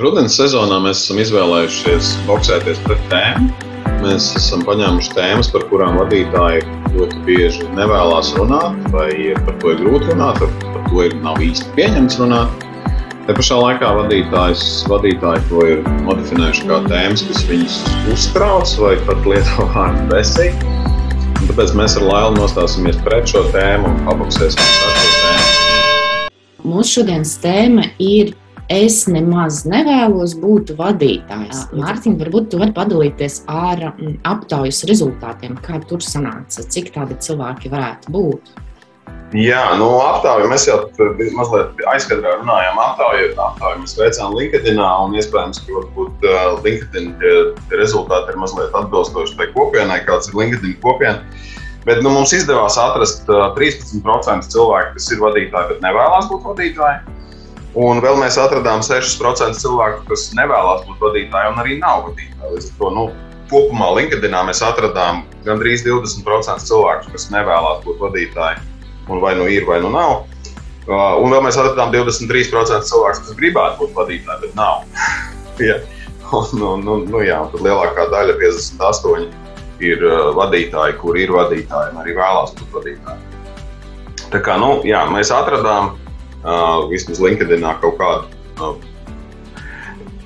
Rudenī sezonā mēs esam izvēlējušies boxēties pret tēmu. Mēs esam paņēmuši tēmas, par kurām vadītāji ļoti bieži nevēlas runāt, vai par to ir grūti runāt, par to ir nav īsti pieņemts runāt. Te pašā laikā vadītājs, vadītāji to ir nodefinējuši kā tēmas, kas viņus uztrauc vai pat lieto vārdu besīgi. Tāpēc mēs ar Lailu nostāsimies pret šo tēmu un paboksēsim ar šo tēmu. Mūsu šodienas tēma ir es nemaz nevēlos būt vadītājs. Mārtiņ, varbūt tu vari padalīties ar aptaujas rezultātiem, kā tur sanāca, cik tādi cilvēki varētu būt. Jā, nu, aptauju mēs jau mazliet aizkadrā runājām. Aptauju, aptauju mēs veicām LinkedIn, un iespējams, ka varbūt uh, LinkedIn rezultāti ir mazliet atbilstoši tai kopienai, kāds ir LinkedIn kopiena. Bet nu, mums izdevās atrast uh, 13% cilvēku, kas ir vadītāji, bet nevēlas būt vadītāji. Un vēl mēs atradām 6% cilvēku, kas nevēlas būt vadītāji un arī nav vadītāji. Līdz ar to nu, kopumā LinkedInā mēs atradām gandrīz 20% cilvēku, kas nevēlas būt vadītāji. Un vai nu ir, vai nu nav. Uh, un vēl mēs atradām 23% cilvēku, kas gribētu būt vadītāji, bet nav. ja. un, un, un, nu, jā, tad lielākā daļa, 58%, ir uh, vadītāji, kur ir vadītāji un arī vēlās būt vadītāji. Tā kā nu, jā, mēs atradām uh, vismaz LinkedInā kaut kādu. Uh,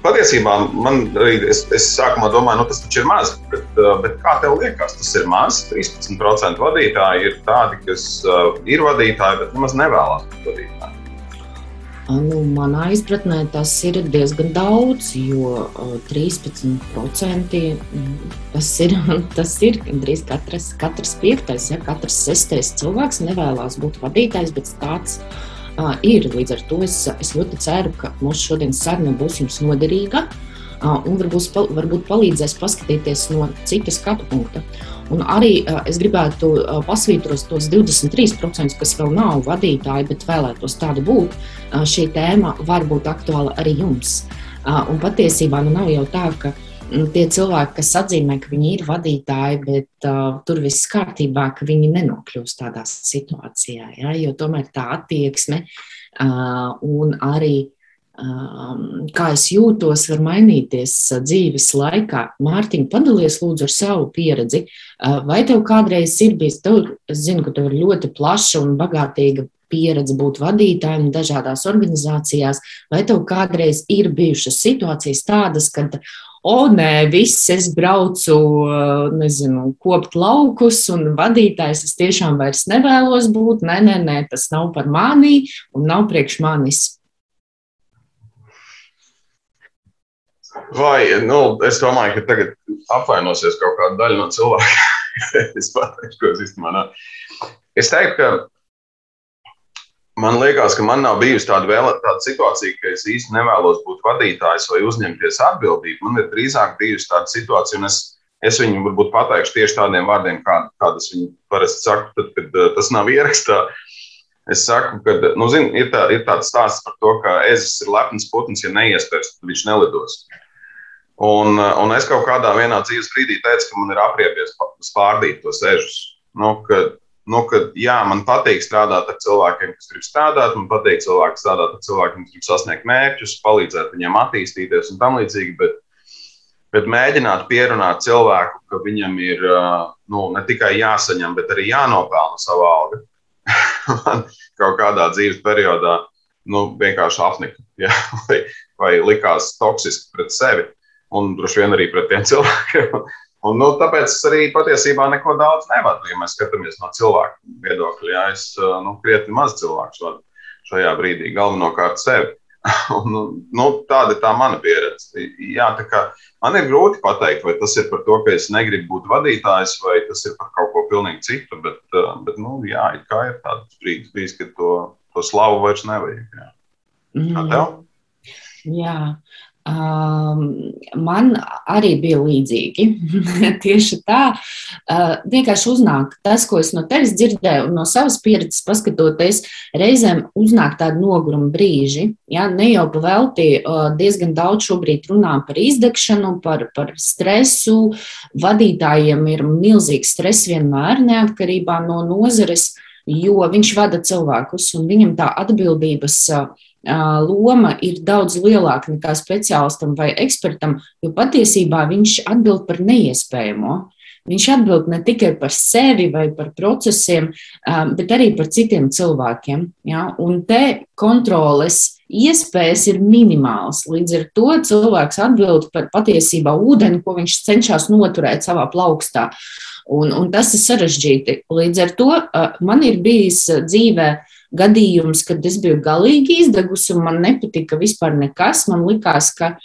Patiesībā man arī es, es sākumā domāju, nu, tas taču ir maz. Bet, uh, bet kā tev liekas, tas ir maz? 13% vadītāji ir tādi, kas uh, ir vadītāji, bet nemaz nevēlas būt vadītāji. Nu, manā izpratnē tas ir diezgan daudz, jo 13% tas ir, tas ir gandrīz katrs, katrs piektais, ja katrs sestais cilvēks nevēlas būt vadītājs, bet tāds ir uh, ir. Līdz ar to es, es ļoti ceru, ka mūsu šodienas saruna būs jums noderīga uh, un varbūt, varbūt palīdzēs paskatīties no citas skatu punkta. Un arī uh, es gribētu pasvītrot tos 23%, kas vēl nav vadītāji, bet vēlētos tādu būt. Šī tēma var būt aktuāla arī jums. Un patiesībā nu nav jau tā, ka tie cilvēki, kas atzīmē, ka viņi ir vadītāji, bet uh, tur viss kārtībā, ka viņi nenokļūst tādā situācijā. Ja? Jo tomēr tā attieksme uh, un arī um, kā es jūtos, var mainīties dzīves laikā. Mārtiņa, padalies lūdzu ar savu pieredzi. Uh, vai tev kādreiz ir bijis, tev, es zinu, ka tev ir ļoti plaša un bagātīga pieredze būt vadītājiem dažādās organizācijās, vai tev kādreiz ir bijušas situācijas tādas, kad o, nē, viss, es braucu, nezinu, kopt laukus, un vadītājs es tiešām vairs nevēlos būt. Nē, nē, nē, tas nav par mani un nav priekš manis. Vai, nu, es domāju, ka tagad apvainosies kaut kāda daļa no cilvēka. es pateikšu, ko es īstenībā nav. Es teiktu, ka Man liekas, ka man nav bijusi tāda, vēl, tāda situācija, ka es īsti nevēlos būt vadītājs vai uzņemties atbildību. Man ir drīzāk bijusi tāda situācija, un es, es viņu varbūt pateikšu tieši tādiem vārdiem, kā, kādas viņi parasti saka, tad, kad uh, tas nav ierakstā. Es saku, ka nu, zin, ir, tā, ir tāds stāsts par to, ka ezis ir lepns putns, ja neiespērs, tad viņš nelidos. Un, uh, un es kaut kādā dzīves brīdī teicu, ka man ir apriebies pārdīt tos ežus. Nu, nu, ka jā, man patīk strādāt ar cilvēkiem, kas grib strādāt, man patīk cilvēki strādāt ar cilvēkiem, kas grib sasniegt mērķus, palīdzēt viņiem attīstīties un tam līdzīgi. Bet, bet mēģināt pierunāt cilvēku, ka viņam ir nu, ne tikai jāsaņem, bet arī jānopelna sava alga. man kaut kādā dzīves periodā nu, vienkārši apnika ja? vai, vai likās toksiski pret sevi un droši vien arī pret tiem cilvēkiem. Un, nu, tāpēc es arī patiesībā neko daudz nevadu. Ja mēs skatāmies no cilvēku viedokļa, ja es nu, krietni maz cilvēku vadu šajā brīdī, galvenokārt sevi. un, nu, nu, tāda ir tā mana pieredze. Jā, tā kā, man ir grūti pateikt, vai tas ir par to, ka es negribu būt vadītājs, vai tas ir par kaut ko pilnīgi citu. Bet, bet nu, jā, kā ir tāds brīdis, bijis, kad to, to slavu vairs nevajag. Jā. Kā tev? Jā, Um, man arī bija līdzīgi. Tieši tā, vienkārši uznāk tas, ko es no tevis dzirdēju, un no savas pieredzes paskatoties, reizēm uznāk tādi noguruma brīži. Ja, ne jau pavelti diezgan daudz šobrīd runā par izdegšanu, par, par stresu. Vadītājiem ir milzīgs stress vienmēr, neatkarībā no nozares, jo viņš vada cilvēkus, un viņam tā atbildības. Uh, loma ir daudz lielāka nekā speciālistam vai ekspertam, jo patiesībā viņš atbild par neiespējamo. Viņš atbild ne tikai par sevi vai par procesiem, bet arī par citiem cilvēkiem. Ja? Un te kontroles iespējas ir minimālas. Līdz ar to cilvēks atbild par patiesībā ūdeni, ko viņš cenšas noturēt savā plaukstā. Un, un tas ir sarežģīti. Līdz ar to man ir bijis dzīvē gadījums, kad es biju galīgi izdegusi un man nepatika vispār nekas. Man likās, ka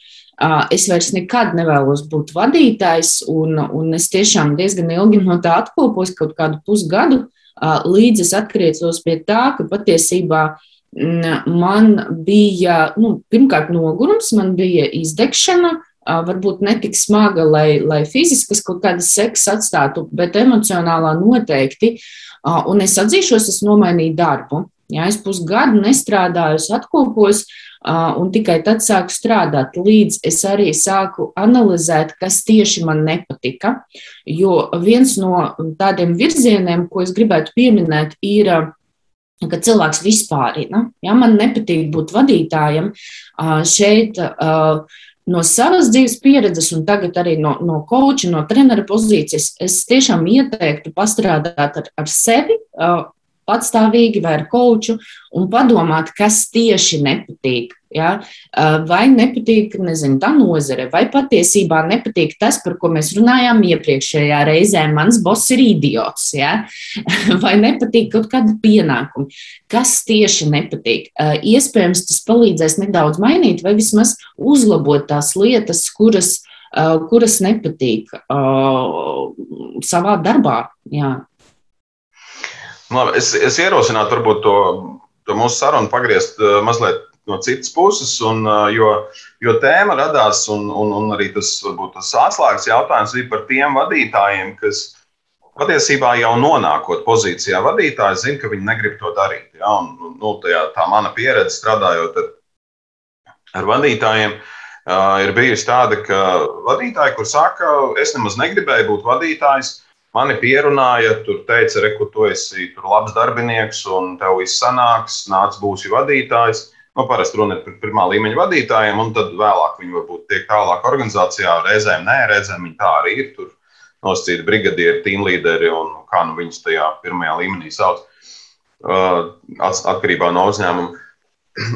Es vairs nekad nevēlos būt vadītājs, un, un es tiešām diezgan ilgi no tā atkopos, kaut kādu pusgadu, līdz es atgriezos pie tā, ka patiesībā man bija, nu, pirmkārt, nogurums, man bija izdegšana, varbūt ne tik smaga, lai, lai fiziskas kaut kādas sekas atstātu, bet emocionālā noteikti. Un es atzīšos, es nomainīju darbu. Jā, es pusgadu nestrādāju, es atkopos, un tikai tad sāku strādāt, līdz es arī sāku analizēt, kas tieši man nepatika. Jo viens no tādiem virzieniem, ko es gribētu pieminēt, ir ka cilvēks vispārina. Ja man nepatīk būt vadītājam, šeit no savas dzīves pieredzes, un tagad arī no, no koča, no trenera pozīcijas, es tiešām ieteiktu pastrādāt ar, ar sevi, patstāvīgi vai ar koču un padomāt, kas tieši nepatīk. Ja? Vai nepatīk nezinu, tā nozare, vai patiesībā nepatīk tas, par ko mēs runājām iepriekšējā reizē. Mans boss ir idiots, ja? vai nepatīk kaut kāda pienākuma. Kas tieši nepatīk? Iespējams, tas palīdzēs nedaudz mainīt vai vismaz uzlabot tās lietas, kuras, kuras nepatīk savā darbā. Jā. Labi, es, es ierosinātu varbūt to, to mūsu sarunu pagriezt uh, mazliet no citas puses, un, uh, jo, jo tēma radās, un, un, un arī tas, varbūt, tas atslēgas jautājums bija par tiem vadītājiem, kas patiesībā jau nonākot pozīcijā vadītāji, zina, ka viņi negrib to darīt. Ja? Un, nu, tajā, tā mana pieredze strādājot ar, ar vadītājiem. Uh, ir bijusi tāda, ka vadītāji, kur saka, es nemaz negribēju būt vadītājs, uh, Mani pierunāja, tur teica, re, tu esi tur labs darbinieks un tev viss sanāks, nāc, būsi vadītājs. Nu, parasti runa ir par pirmā līmeņa vadītājiem, un tad vēlāk viņi varbūt tiek tālāk organizācijā. Reizēm nē, reizēm viņi tā arī ir. Tur nosacīti brigadieri, tīmlīderi un kā nu viņus tajā pirmajā līmenī sauc. Uh, atkarībā no uzņēmuma.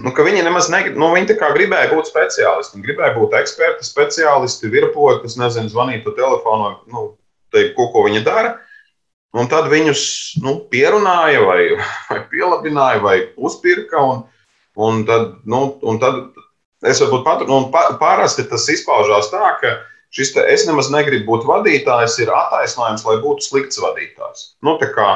Nu, viņi nemaz negrib, nu, viņi gribēja būt speciālisti. Viņi gribēja būt eksperti, speciālisti, virpoļi, kas nezina, zvanīt pa telefonu. Nu, teikt, ko, ko viņi dara. Un tad viņus nu, pierunāja, vai, vai pielabināja, vai uzpirka. Un, un tad, nu, un tad es varbūt pat, nu, parasti tas izpaužās tā, ka šis te, es nemaz negribu būt vadītājs, ir attaisnojums, lai būtu slikts vadītājs. Nu, kā,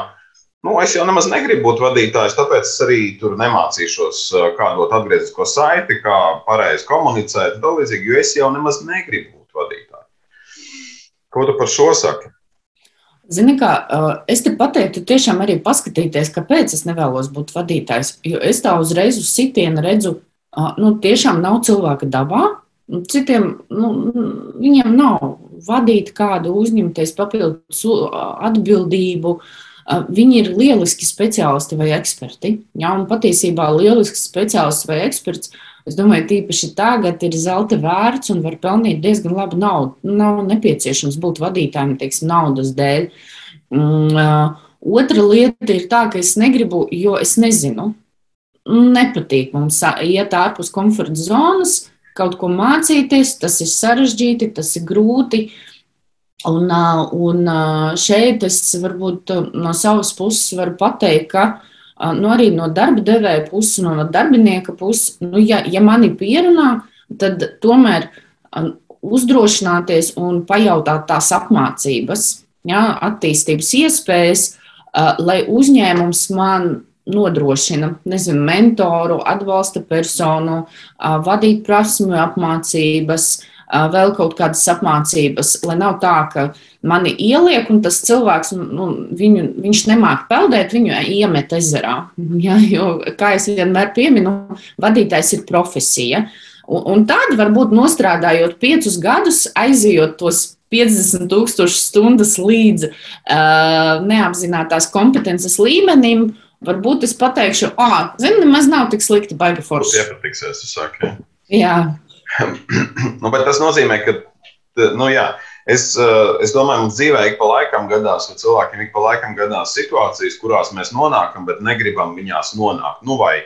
nu, es jau nemaz negribu būt vadītājs, tāpēc es arī tur nemācīšos, kā dot atgrieznisko saiti, kā pareizi komunicēt, līdzīgi, jo es jau nemaz negribu būt vadītājs. Ko tu par šo saki? Zini, kā es te pateiktu, tiešām arī paskatīties, kāpēc es nevēlos būt vadītājs. Jo es tā uzreiz uz sitienu redzu, nu, tiešām nav cilvēka dabā. Citiem nu, viņiem nav vadīt kādu, uzņemties papildus atbildību. Viņi ir lieliski speciālisti vai eksperti. Jā, un patiesībā lielisks speciālists vai eksperts Es domāju, tīpaši tagad ir zelta vērts un var pelnīt diezgan labu naudu. Nav nepieciešams būt vadītājiem, teiksim, naudas dēļ. Mm, otra lieta ir tā, ka es negribu, jo es nezinu. Nepatīk mums iet ārpus komforta zonas, kaut ko mācīties. Tas ir sarežģīti, tas ir grūti. Un, un šeit es varbūt no savas puses varu pateikt, ka nu, arī no darba devēja puses, no darbinieka puses, nu, ja, ja mani pierunā, tad tomēr uzdrošināties un pajautāt tās apmācības, ja, attīstības iespējas, lai uzņēmums man nodrošina, nezinu, mentoru, atbalsta personu, vadīt prasmu apmācības, vēl kaut kādas apmācības, lai nav tā, ka mani ieliek un tas cilvēks, nu, viņu, viņš nemāk peldēt, viņu iemet ezerā. Ja, jo, kā es vienmēr pieminu, vadītājs ir profesija. Un, un tad varbūt nostrādājot piecus gadus, aizejot tos 50 tūkstošus stundas līdz uh, neapzinātās kompetences līmenim, varbūt es pateikšu, ah, zini, nemaz nav tik slikti, baigi forši. Tas iepatiksies, tu saki. Jā. nu, bet tas nozīmē, ka, nu jā, es, es domāju, mums dzīvē ik pa laikam gadās, vai cilvēkiem ik pa laikam gadās situācijas, kurās mēs nonākam, bet negribam viņās nonākt. Nu, vai,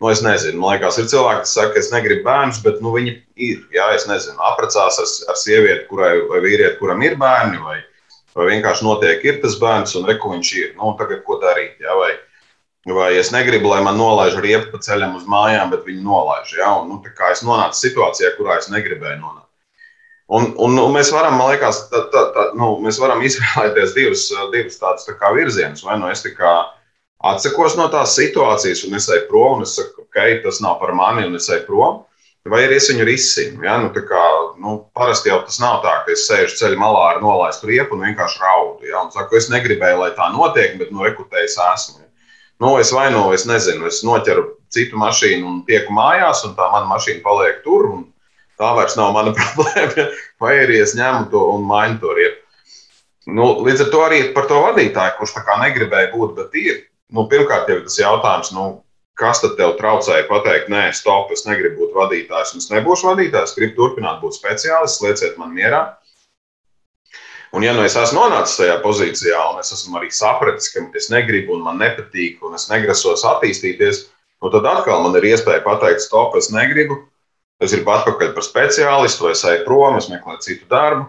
nu, es nezinu, man liekas, ir cilvēki, kas saka, ka es negribu bērnus, bet nu, viņi ir, jā, es nezinu, apprecās ar, ar sievieti, kurai, vai vīrieti, kuram ir bērni, vai, vai vienkārši notiek, ir tas bērns, un reku viņš ir. Nu, tagad ko darīt? Jā, vai, vai es negribu, lai man nolaiž riepu pa ceļam uz mājām, bet viņi nolaiž. Jā, un, nu, es nonācu situācijā, kurā es negribēju nonākt. Un, un, un mēs varam, man liekas, tā, tā, tā, nu, mēs varam izvēlēties divus, divus tādus tā virzienus. Vai nu es atsakos no tās situācijas, un es eju prom, un es saku, ok, tas nav par mani, un es eju prom. Vai arī es viņu risinu. Ja? Nu, kā, nu, parasti jau tas nav tā, ka es sēžu ceļā malā ar nolaistu riepu un vienkārši raudu. Ja? Un saku, es negribēju, lai tā notiek, bet nu, rekutējis esmu. Nu, es vai nu, es nezinu, es noķeru citu mašīnu un tieku mājās, un tā mana mašīna paliek tur. Tā vairs nav mana problēma. Vai arī es ņemu to un mainu to riepu. Nu, līdz ar to arī par to vadītāju, kurš tā kā negribēja būt, bet ir. Nu, pirmkārt, jau tas jautājums, nu, kas tad tev traucēja pateikt, nē, stop, es negribu būt vadītājs, un es nebūšu vadītājs, gribu turpināt būt speciālists, lieciet man mierā. Un, ja nu es esmu nonācis tajā pozīcijā, un es esmu arī sapratis, ka es negribu, un man nepatīk, un es negrasos attīstīties, nu tad atkal man ir iespēja pateikt, stop, es negribu, es gribu atpakaļ par speciālistu, vai es eju prom, es meklēju citu darbu.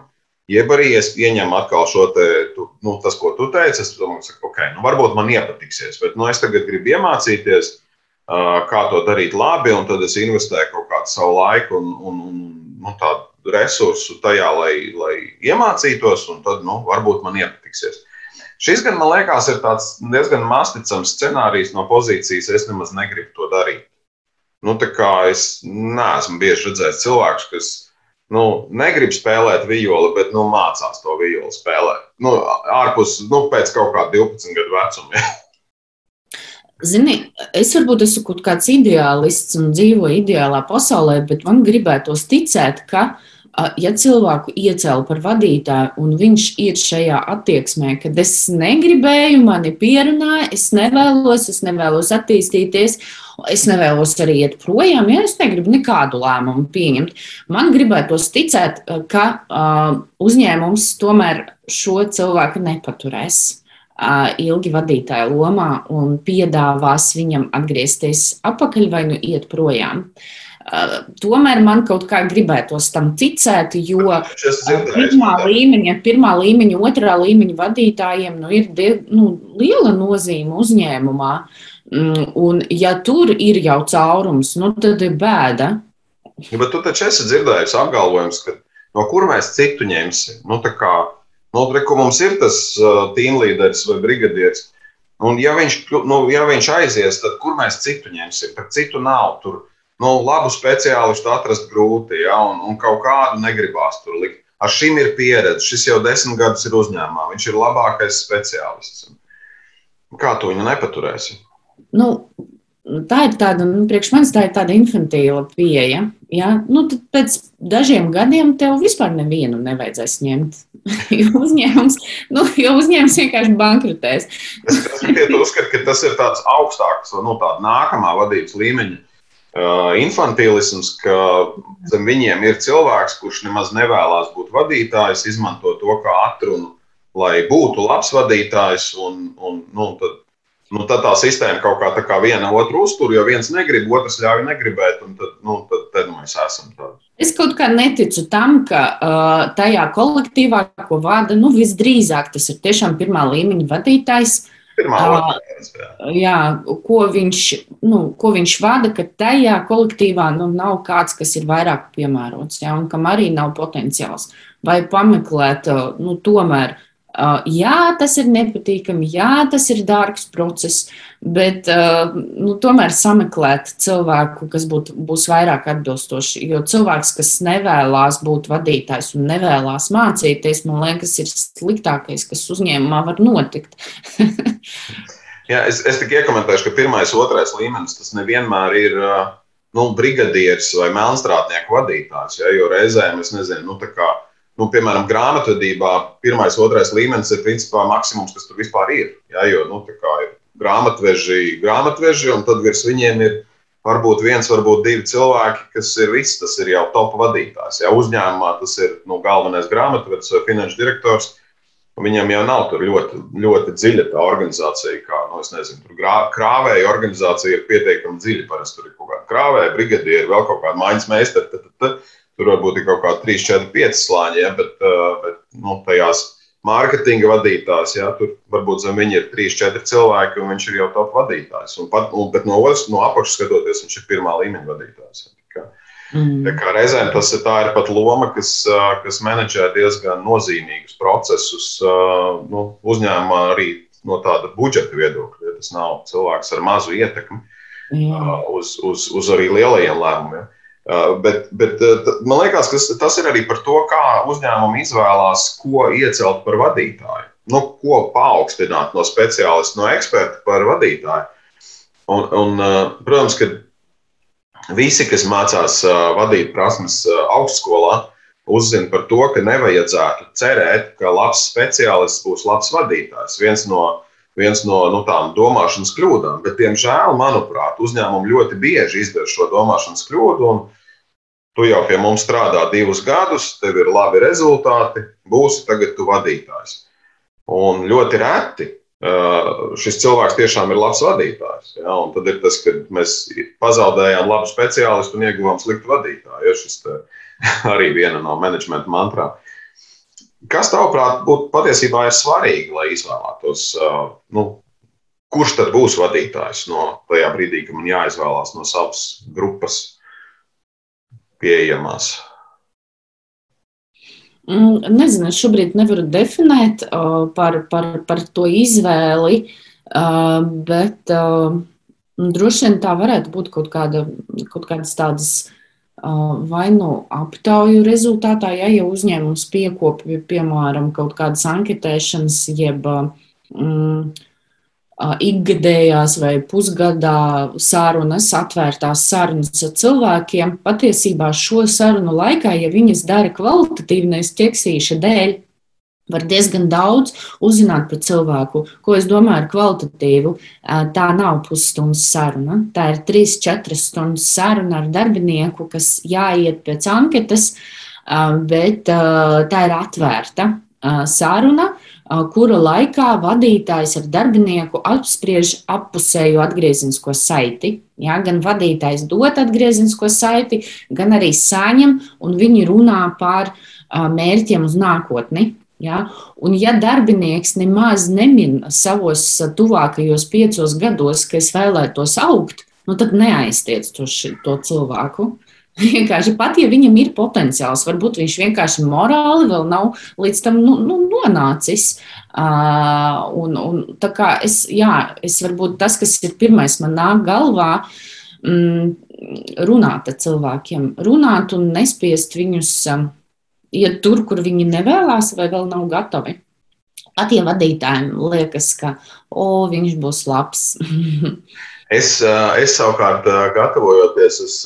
Jeb arī es ieņemu atkal šo te, tu, nu, tas, ko tu teici. Es domāju, ka, ok, nu, varbūt man iepatiksies, bet nu, es tagad gribu iemācīties, kā to darīt labi, un tad es investēju kaut kādu savu laiku un, un, un nu, tādu resursu tajā, lai, lai iemācītos, un tad nu, varbūt man iepatiksies. Šis gan man liekas, ir diezgan masticams scenārijs no pozīcijas, es nemaz negribu to darīt. Nu, es neesmu bieži redzējis cilvēkus, kas nu, negrib spēlēt violi, bet nu, mācās to violi spēlēt. Nu, ārpus nu, pēc kaut kāda 12 gadu vecuma. Zini, es varbūt esmu kaut kāds ideālists un dzīvoju ideālā pasaulē, bet man gribētos ticēt, ka, ja cilvēku iecēla par vadītāju un viņš ir šajā attieksmē, kad es negribēju, mani pierunāja, es nevēlos, es nevēlos attīstīties, es nevēlos arī iet projām, ja es negribu nekādu lēmumu pieņemt. Man gribētos ticēt, ka uh, uzņēmums tomēr šo cilvēku nepaturēs ilgi vadītāja lomā un piedāvās viņam atgriezties atpakaļ vai nu iet projām. Tomēr man kaut kā gribētos tam ticēt, jo pirmā līmeņa, pirmā līmeņa, otrā līmeņa vadītājiem nu, ir die, nu, liela nozīme uzņēmumā. Mm, un, ja tur ir jau caurums, nu, tad ir bēda. Ja, bet tu taču esi dzirdējis apgalvojums, ka no kur mēs citu ņemsim? Nu, kā, Nu, Reku mums ir tas uh, tīmlīderis vai brigadieris. Un, ja viņš, nu, ja viņš aizies, tad kur mēs citu ņemsim? Tad citu nav. Tur nu, labu speciālistu atrast grūti, ja, un, un kaut kādu negribās tur likt. Ar šim ir pieredze. Šis jau desmit gadus ir uzņēmumā. Viņš ir labākais speciālists. Kā tu viņu nepaturēsi? Nu, tā ir tāda, nu, priekš manis tā ir tāda infantīla pieeja. Ja? Nu, tad pēc dažiem gadiem tev vispār nevienu nevajadzēs ņemt. jo uzņēmums, nu, jo uzņēmums vienkārši bankrotēs. es uzskatu, ka tas ir tāds augstāks, nu, tāda nākamā vadības līmeņa infantīlisms, ka zem viņiem ir cilvēks, kurš nemaz nevēlas būt vadītājs, izmanto to kā atrunu, lai būtu labs vadītājs. Un, un, nu, tad, nu, tad tā sistēma kaut kā, kā viena otru uztur, jo viens negrib, otrs ļauj negribēt, un tad, nu, tad, tad mēs esam tādi. Es kaut kā neticu tam, ka uh, tajā kolektīvā, ko vada, nu, visdrīzāk tas ir tiešām pirmā līmeņa vadītājs. Pirmā vadītājs, jā. ko viņš, nu, ko viņš vada, ka tajā kolektīvā nu, nav kāds, kas ir vairāk piemērots, jā, un kam arī nav potenciāls. Vai pameklēt, nu, tomēr jā, tas ir nepatīkami, jā, tas ir dārgs process, bet uh, nu, tomēr sameklēt cilvēku, kas būt, būs vairāk atbilstoši. Jo cilvēks, kas nevēlas būt vadītājs un nevēlas mācīties, man liekas, ir sliktākais, kas uzņēmumā var notikt. jā, es, es tikai iekomentēšu, ka pirmais, otrais līmenis tas nevienmēr ir. Nu, brigadieris vai melnstrātnieku vadītājs. Ja, jo reizēm es nezinu, nu, tā kā nu, piemēram, grāmatvedībā pirmais, otrais līmenis ir principā maksimums, kas tur vispār ir. Ja, jo nu, ir grāmatveži, grāmatveži, un tad virs viņiem ir varbūt viens, varbūt divi cilvēki, kas ir viss, tas ir jau top vadītājs. Ja uzņēmumā tas ir nu, galvenais grāmatvedis vai finanšu direktors. Viņam jau nav ļoti, ļoti dziļa tā organizācija, kā nu, nezinu, tur krāvēja organizācija ir pietiekami dziļa. Parasti tur ir kaut kāda krāvēja, brigadieri, vēl kaut kāda mājas meistara. Tur varbūt ir kaut kādi 3, 4, 5 slāņi, ja, bet, bet nu, tajās mārketinga vadītājs. Ja, tur varbūt zem viņa ir 3, 4 cilvēki, un viņš ir jau top vadītājs. Un pat, un, bet no, no apakšas skatoties, viņš ir pirmā līmeņa vadītājs. Ja. Mm. Reizēm tas ir, ir pat loma, kas, kas menedžē diezgan nozīmīgus procesus nu, uzņēmumā, arī no tāda budžeta viedokļa. Ja tas nav cilvēks ar mazu ietekmi Jā. uz, uz, uz arī lielajiem lēmumiem. Uh, bet, bet uh, man liekas, ka tas ir arī par to, kā uzņēmumi izvēlās, ko iecelt par vadītāju. Nu, ko paaugstināt no speciālista, no eksperta par vadītāju. Un, un, uh, protams, ka visi, kas mācās vadīt prasmes augstskolā, uzzina par to, ka nevajadzētu cerēt, ka labs speciālists būs labs vadītājs. Viens no, viens no nu, tām domāšanas kļūdām, bet, diemžēl, manuprāt, uzņēmumi ļoti bieži izdara šo domāšanas kļūdu. Tu jau pie mums strādā divus gadus, tev ir labi rezultāti, būsi tagad tu vadītājs. Un ļoti reti šis cilvēks tiešām ir labs vadītājs. Ja? Un tad ir tas, ka mēs pazaudējām labu speciālistu un ieguvām sliktu vadītāju. Ja? Šis arī viena no menedžmenta mantrām. Kas tavuprāt būtu patiesībā ir svarīgi, lai izvēlētos, nu, kurš tad būs vadītājs no tajā brīdī, kad man jāizvēlās no savas grupas pieejamās? Mm, nezinu, es šobrīd nevaru definēt uh, par, par, par to izvēli, uh, bet uh, droši vien tā varētu būt kaut, kāda, kaut kādas tādas uh, vai nu aptauju rezultātā, ja, ja uzņēmums piekopja, piemēram, kaut kādas anketēšanas, jeb mm, ikgadējās vai pusgadā sarunas, atvērtās sarunas ar cilvēkiem. Patiesībā šo sarunu laikā, ja viņas dara kvalitatīvi, nevis ķeksīša dēļ, var diezgan daudz uzzināt par cilvēku. Ko es domāju ar kvalitatīvu? Tā nav pusstundas saruna. Tā ir 3-4 stundas saruna ar darbinieku, kas jāiet pēc anketas, bet tā ir atvērta saruna kura laikā vadītājs ar darbinieku apspriež appusēju atgriezenisko saiti. Ja, gan vadītājs dod atgriezenisko saiti, gan arī saņem, un viņi runā par mērķiem uz nākotni. Ja? Un, ja darbinieks nemaz nemin savos tuvākajos piecos gados, ka es vēlētos augt, nu tad neaiztiec to, ši, to cilvēku. Vienkārši pat, ja viņam ir potenciāls, varbūt viņš vienkārši morāli vēl nav līdz tam nu, nu, nonācis. Uh, un, un, tā kā es, jā, es varbūt tas, kas ir pirmais man nāk galvā, mm, runāt ar cilvēkiem, runāt un nespiest viņus um, iet tur, kur viņi nevēlas vai vēl nav gatavi. Pat ja vadītājiem liekas, ka o, viņš būs labs. Es, es savukārt, gatavojoties, es,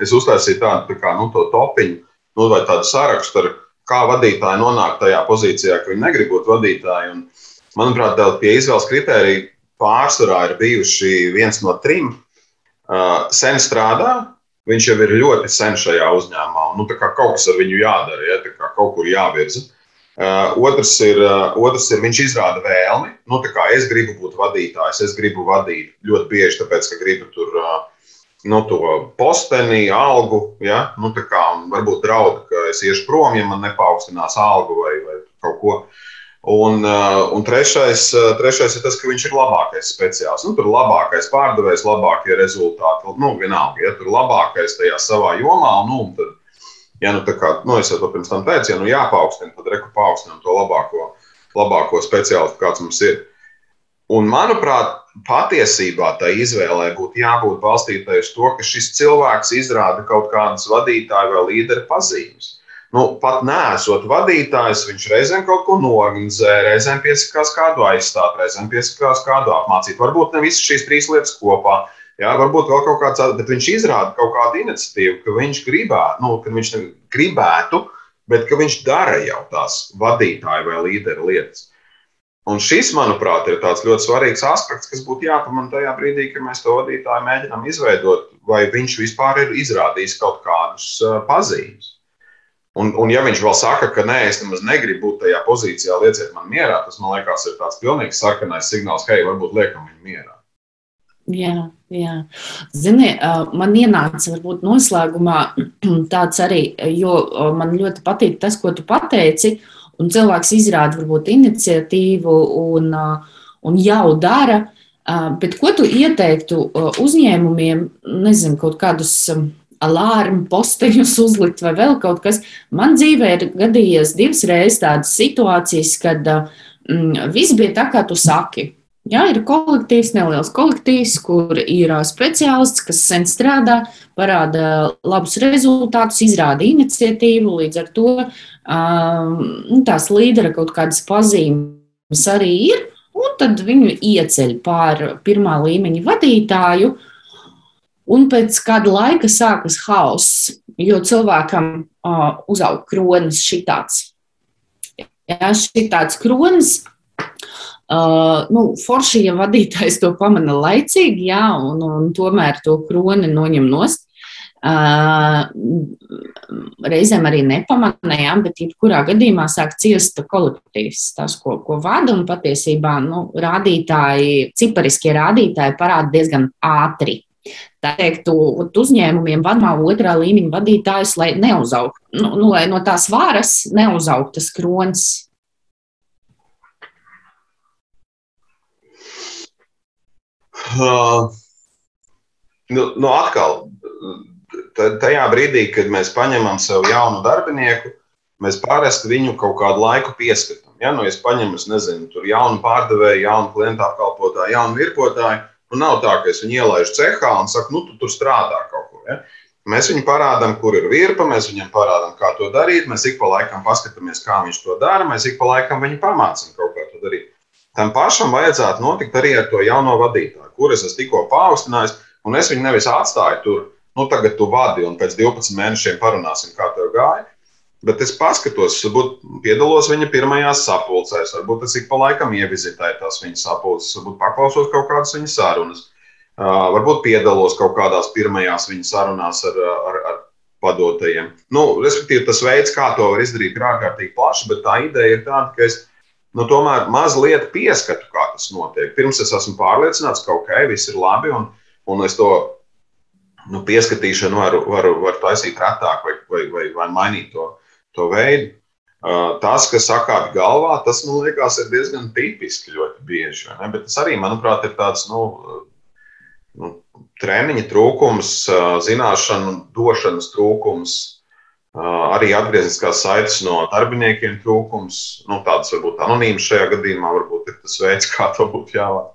es uztaisīju tādu tā kā, nu, to topiņu, nu, vai tādu sarakstu, ar kā vadītāji nonāk tajā pozīcijā, ka viņi negrib būt vadītāji. Un, manuprāt, pie izvēles kritērija pārsvarā ir bijuši viens no trim. Sen strādā, viņš jau ir ļoti sen šajā uzņēmumā, un nu, kaut kas ar viņu jādara, ja, kaut kur jāvirza. Uh, otrs, ir, uh, otrs ir, viņš izrāda vēlmi. Nu, es gribu būt vadītājs, es gribu vadīt ļoti bieži, tāpēc, ka gribu tur uh, nu, to posteni, algu. Ja? Nu, kā, varbūt draud, ka es iešu prom, ja man nepaukstinās algu vai, vai kaut ko. Un, un trešais, trešais ir tas, ka viņš ir labākais speciālists. Nu, tur ir labākais pārdevējs, labākie rezultāti. Nu, vienalga, ja tur ir labākais tajā savā jomā. Nu, tad, Ja nu, kā, nu, es jau to pirms tam teicu, ja nu jāpaukstina, tad reku paaugstinām to labāko, labāko speciālistu, kāds mums ir. Un, manuprāt, patiesībā tai izvēlē būtu jābūt balstītai uz to, ka šis cilvēks izrāda kaut kādas vadītāja vai līdera pazīmes. Nu, pat nesot vadītājs, viņš reizēm kaut ko norganizē, reizēm piesakās kādu aizstāt, reizēm piesakās kādu apmācīt. Varbūt ne visas šīs trīs lietas kopā, Jā, varbūt vēl kaut kāds, bet viņš izrāda kaut kādu iniciatīvu, ka viņš gribētu, nu, ka viņš gribētu, bet ka viņš dara jau tās vadītāja vai līdera lietas. Un šis, manuprāt, ir tāds ļoti svarīgs aspekts, kas būtu jāpamana tajā brīdī, kad mēs to vadītāju mēģinām izveidot, vai viņš vispār ir izrādījis kaut kādus pazīmes. Un, un ja viņš vēl saka, ka nē, es nemaz negribu būt tajā pozīcijā, lieciet man mierā, tas man liekas, ir tāds pilnīgs sarkanais signāls, hei, varbūt liekam viņu mierā. Jā, jā. Zini, man ienāca varbūt noslēgumā tāds arī, jo man ļoti patīk tas, ko tu pateici. Un cilvēks izrāda varbūt iniciatīvu un, un jau dara. Bet ko tu ieteiktu uzņēmumiem, nezinu, kaut kādus alarmu posteņus uzlikt vai vēl kaut kas? Man dzīvē ir gadījies divas reizes tādas situācijas, kad mm, viss bija tā, kā tu saki. Jā, ir kolektīvs, neliels kolektīvs, kur ir speciālists, kas sen strādā, parāda labus rezultātus, izrāda iniciatīvu. Līdz ar to um, tās līdera kaut kādas pazīmes arī ir, un tad viņu ieceļ pār pirmā līmeņa vadītāju. Un pēc kāda laika sākas hauss, jo cilvēkam uh, uzaug kronis šitāds. Jā, šitāds kronis Uh, nu, forši, ja vadītājs to pamana laicīgi, jā, un, un tomēr to kroni noņem nost. Uh, reizēm arī nepamanījām, bet jebkurā gadījumā sāk ciest kolektīvs, tas, ko, ko vada. Un patiesībā nu, rādītāji, cipariskie rādītāji parāda diezgan ātri. Tā teiktu, uzņēmumiem vadmā otrā līmeņa vadītājs, lai neuzaugt, nu, nu, lai no tās varas neuzaugt tas krons Uh, nu, nu atkal, tajā brīdī, kad mēs paņemam sev jaunu darbinieku, mēs parasti viņu kaut kādu laiku pieskatām. Ja, nu, es paņemu, es nezinu, tur jaunu pārdevēju, jaunu klientu apkalpotāju, jaunu virpotāju. Nu, nav tā, ka es viņu ielaidu cehā un saku, nu, tu tur strādā kaut kur. Ja? Mēs viņam parādām, kur ir virpa, mēs viņam parādām, kā to darīt. Mēs ik pa laikam paskatāmies, kā viņš to dara. Mēs ik pa laikam viņu pamācām kaut kā to darīt. Tam pašam vajadzētu notikt arī ar to jauno vadītāju kuras es tikko paaugstinājos, un es viņu nevis atstāju tur, nu, tagad tu vadi, un pēc 12 mēnešiem parunāsim, kā tev gāja. Bet es paskatos, varbūt piedalos viņa pirmajās sapulcēs, varbūt es ik pa laikam ievizitēju tās viņa sapulces, varbūt paklausos kaut kādas viņa sarunas, uh, varbūt piedalos kaut kādās pirmajās viņa sarunās ar, ar, ar padotajiem. Nu, respektīvi, tas veids, kā to var izdarīt, ir ārkārtīgi plašs, bet tā ideja ir tāda, ka es nu, tomēr mazliet pieskatu, kā tas notiek. Pirms es esmu pārliecināts, ka ok, viss ir labi, un, un es to nu, pieskatīšanu varu, varu, varu taisīt retāk vai, vai, vai, vai mainīt to, to veidu. Tas, kas sakāp galvā, tas man liekas, ir diezgan tipiski ļoti bieži. Bet tas arī, manuprāt, ir tāds nu, nu, treniņa trūkums, zināšanu došanas trūkums Arī atgriezniskās saites no darbiniekiem trūkums, nu, tādas varbūt anonīmas šajā gadījumā, varbūt ir tas veids, kā to būtu jāveic.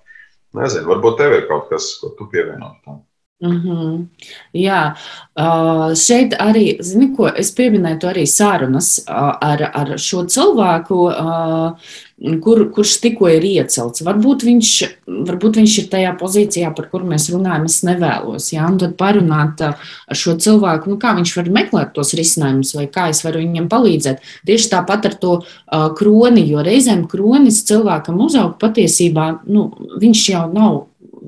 Nezinu, varbūt tev ir kaut kas, ko tu pievienot tam. Mm -hmm. Jā, uh, šeit arī, zini, ko es pieminēju, arī sarunas uh, ar, ar šo cilvēku, uh, kur, kurš tikko ir iecelts. Varbūt viņš, varbūt viņš ir tajā pozīcijā, par kuru mēs runājam, es nevēlos. Jā, un tad parunāt ar šo cilvēku, nu, kā viņš var meklēt tos risinājumus, vai kā es varu viņam palīdzēt. Tieši tāpat ar to kroni, jo reizēm kronis cilvēkam uzaugt patiesībā, nu, viņš jau nav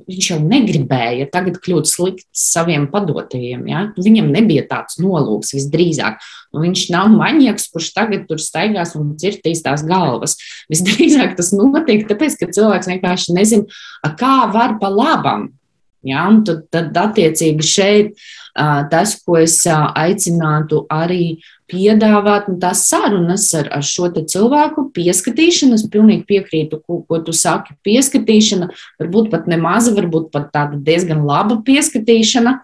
viņš jau negribēja tagad kļūt slikts saviem padotajiem. Ja? Viņam nebija tāds nolūks visdrīzāk. Nu, viņš nav maņieks, kurš tagad tur staigās un cirtīs tās galvas. Visdrīzāk tas notiek tāpēc, ka cilvēks vienkārši nezina, kā var pa labam. Ja? Un tad, tad attiecīgi šeit tas, ko es aicinātu arī piedāvāt, nu, tās sarunas ar, ar šo cilvēku, pieskatīšana. Es pilnīgi piekrītu, ko, ko tu saki. Pieskatīšana, varbūt pat ne maza, varbūt pat tāda diezgan laba pieskatīšana,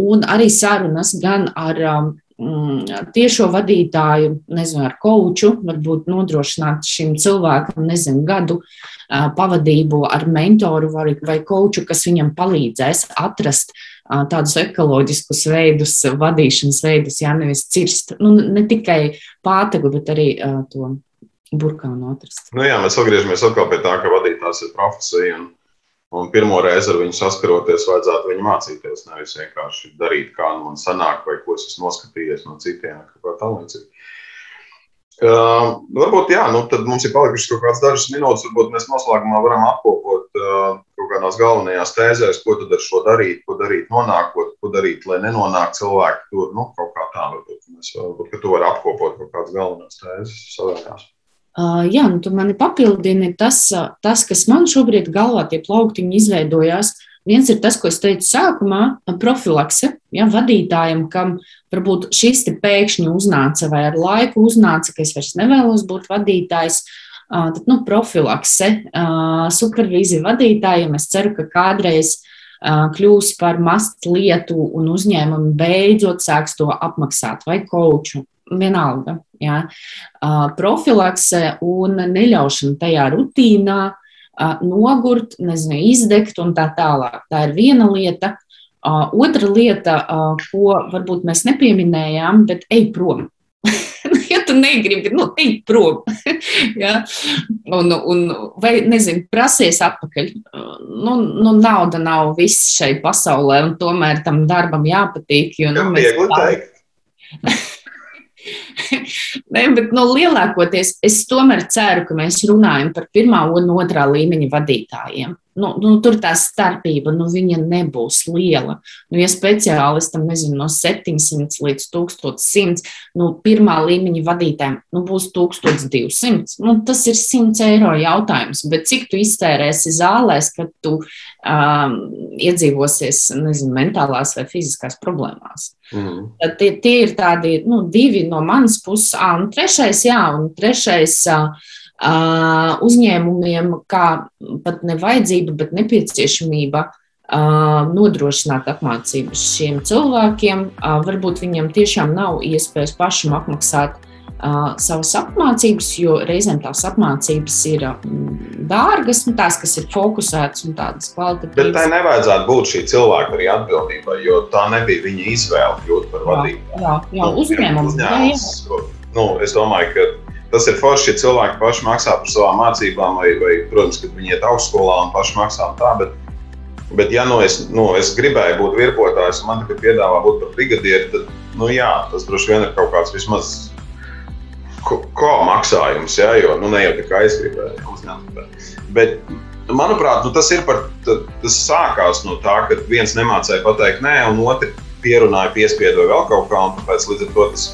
un arī sarunas gan ar tiešo vadītāju, nezinu, ar koču, varbūt nodrošināt šim cilvēkam, nezinu, gadu pavadību ar mentoru vai, vai koču, kas viņam palīdzēs atrast tādus ekoloģiskus veidus, vadīšanas veidus, jā, nevis cirst, nu, ne tikai pātagu, bet arī to burkānu atrast. Nu jā, mēs atgriežamies atkal pie tā, ka vadītājs ir profesija. Un, un pirmo reizi ar viņu saskaroties, vajadzētu viņu mācīties. Nevis vienkārši darīt, kā nu man sanāk, vai ko es esmu noskatījies no citiem, vai tam līdzīgi. Uh, varbūt, jā, nu, tad mums ir palikušas kaut kādas dažas minūtes. Varbūt mēs noslēgumā varam apkopot uh, kaut kādās galvenajās tēzēs, ko tad ar šo darīt, ko darīt nonākot, ko darīt, lai nenonāktu cilvēki tur. Nu, kaut kā tā, varbūt, mēs, varbūt ka tu vari apkopot kaut kādas galvenās tēzes savējās. Jā, nu, tu mani papildini tas, tas, kas man šobrīd galvā tie plauktiņi izveidojās. Viens ir tas, ko es teicu sākumā, profilakse ja, vadītājam, kam varbūt šis pēkšņi uznāca vai ar laiku uznāca, ka es vairs nevēlos būt vadītājs. Tad, nu, profilakse, supervīzija vadītājiem. Es ceru, ka kādreiz kļūs par mastu lietu un uzņēmumi beidzot sāks to apmaksāt vai koču. Vienalga. Ja. Profilakse un neļaušana tajā rutīnā nogurt, nezinu, izdegt un tā tālāk. Tā ir viena lieta. Otra lieta, ko varbūt mēs nepieminējām, bet ej prom. ja tu negribi, nu, ej prom. ja? un, un, vai, nezinu, prasies atpakaļ. Nu, nu, nauda nav viss šai pasaulē, un tomēr tam darbam jāpatīk. Jo, nu, mēs tā... Nē, bet no nu, lielākoties es tomēr ceru, ka mēs runājam par pirmā un otrā līmeņa vadītājiem nu, nu, tur tā starpība nu, nebūs liela. Nu, ja speciālistam nezinu, no 700 līdz 1100, nu, pirmā līmeņa vadītājiem nu, būs 1200. Nu, tas ir 100 eiro jautājums, bet cik tu iztērēsi zālēs, kad tu um, iedzīvosies nezinu, mentālās vai fiziskās problēmās? Mm. Tad tie, tie ir tādi nu, divi no manas puses, un trešais, jā, un trešais. Uh, uzņēmumiem kā pat ne vajadzība, bet nepieciešamība nodrošināt apmācības šiem cilvēkiem. Varbūt viņiem tiešām nav iespējas pašam apmaksāt savas apmācības, jo reizēm tās apmācības ir dārgas, nu, tās, kas ir fokusētas un tādas kvalitatīvas. Bet tai nevajadzētu būt šī cilvēka arī atbildībai, jo tā nebija viņa izvēle kļūt par vadītāju. Jā, jā, jā nu, uzņēmums. uzņēmums jā, jā. Nu, es domāju, ka tas ir forši, ja cilvēki paši maksā par savām mācībām, vai, vai protams, kad viņi iet augstskolā un paši maksā un tā. Bet, bet ja nu es, nu, es gribēju būt virpotājs, un man tagad piedāvā būt par brigadieri, tad nu, jā, tas droši vien ir kaut kāds vismaz ko, ko maksājums, ja, jo nu, ne jau tā kā es gribēju uzņemt. Bet, manuprāt, nu, tas par, tas sākās no tā, ka viens nemācīja pateikt nē, un otrs pierunāja, piespiedu vai vēl kaut kā, tāpēc līdz ar to tas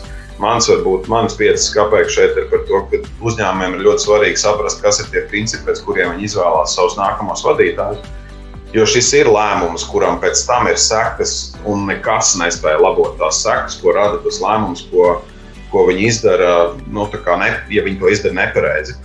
Mans, varbūt, mans piecas kāpēc šeit ir par to, ka uzņēmumiem ir ļoti svarīgi saprast, kas ir tie principi, pēc kuriem viņi izvēlās savus nākamos vadītājus. Jo šis ir lēmums, kuram pēc tam ir sekas, un nekas nespēja labot tās sekas, ko rada tas lēmums, ko, ko viņi izdara, nu, ne, ja viņi to izdara nepareizi.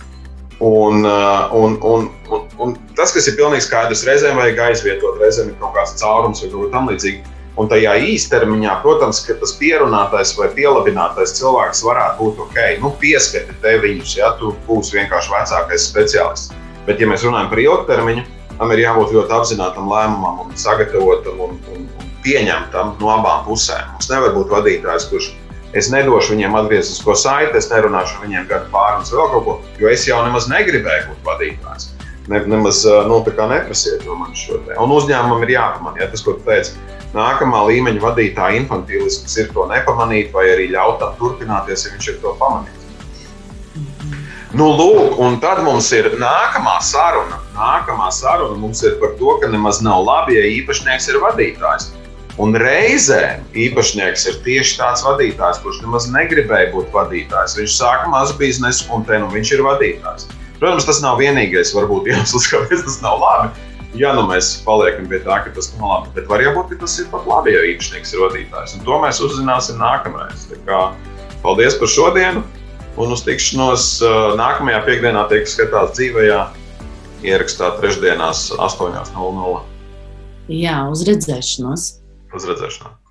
Un, uh, un, un, un, un tas, kas ir pilnīgi skaidrs, reizēm vajag aizvietot, reizēm ir kaut kāds caurums vai kaut kas tamlīdzīgs. Un tajā īstermiņā, protams, ka tas pierunātais vai pielabinātais cilvēks varētu būt ok, nu, pieskati te viņus, ja tu būsi vienkārši vecākais speciālists. Bet, ja mēs runājam par ilgtermiņu, tam ir jābūt ļoti apzinātam lēmumam un sagatavotam un, un, un pieņemtam no abām pusēm. Mums nevar būt vadītājs, kurš es nedošu viņiem atgrieznisko saiti, es nerunāšu viņiem gadu pārunas vēl kaut ko, jo es jau nemaz negribēju būt vadītājs. Ne, nemaz nu, neprasiet no manis šo te. Un uzņēmumam ir jāpamanā, ja tas, ko tu teici nākamā līmeņa vadītāja infantīlisms ir to nepamanīt, vai arī ļaut tam turpināties, ja viņš ir to pamanījis. Nu, lūk, un tad mums ir nākamā saruna. Nākamā saruna mums ir par to, ka nemaz nav labi, ja īpašnieks ir vadītājs. Un reizēm īpašnieks ir tieši tāds vadītājs, kurš nemaz negribēja būt vadītājs. Viņš sāka mazu biznesu, un te nu viņš ir vadītājs. Protams, tas nav vienīgais, varbūt iemesls, kāpēc tas nav labi ja nu mēs paliekam pie tā, ka tas nav labi, bet var jau būt, ka tas ir pat labi, ja īpašnieks ir vadītājs. Un to mēs uzzināsim nākamreiz. Kā, paldies par šodienu, un uz tikšanos nākamajā piekdienā tiek skatīts dzīvajā ierakstā trešdienās 8.00. Jā, uz redzēšanos! Uz redzēšanos!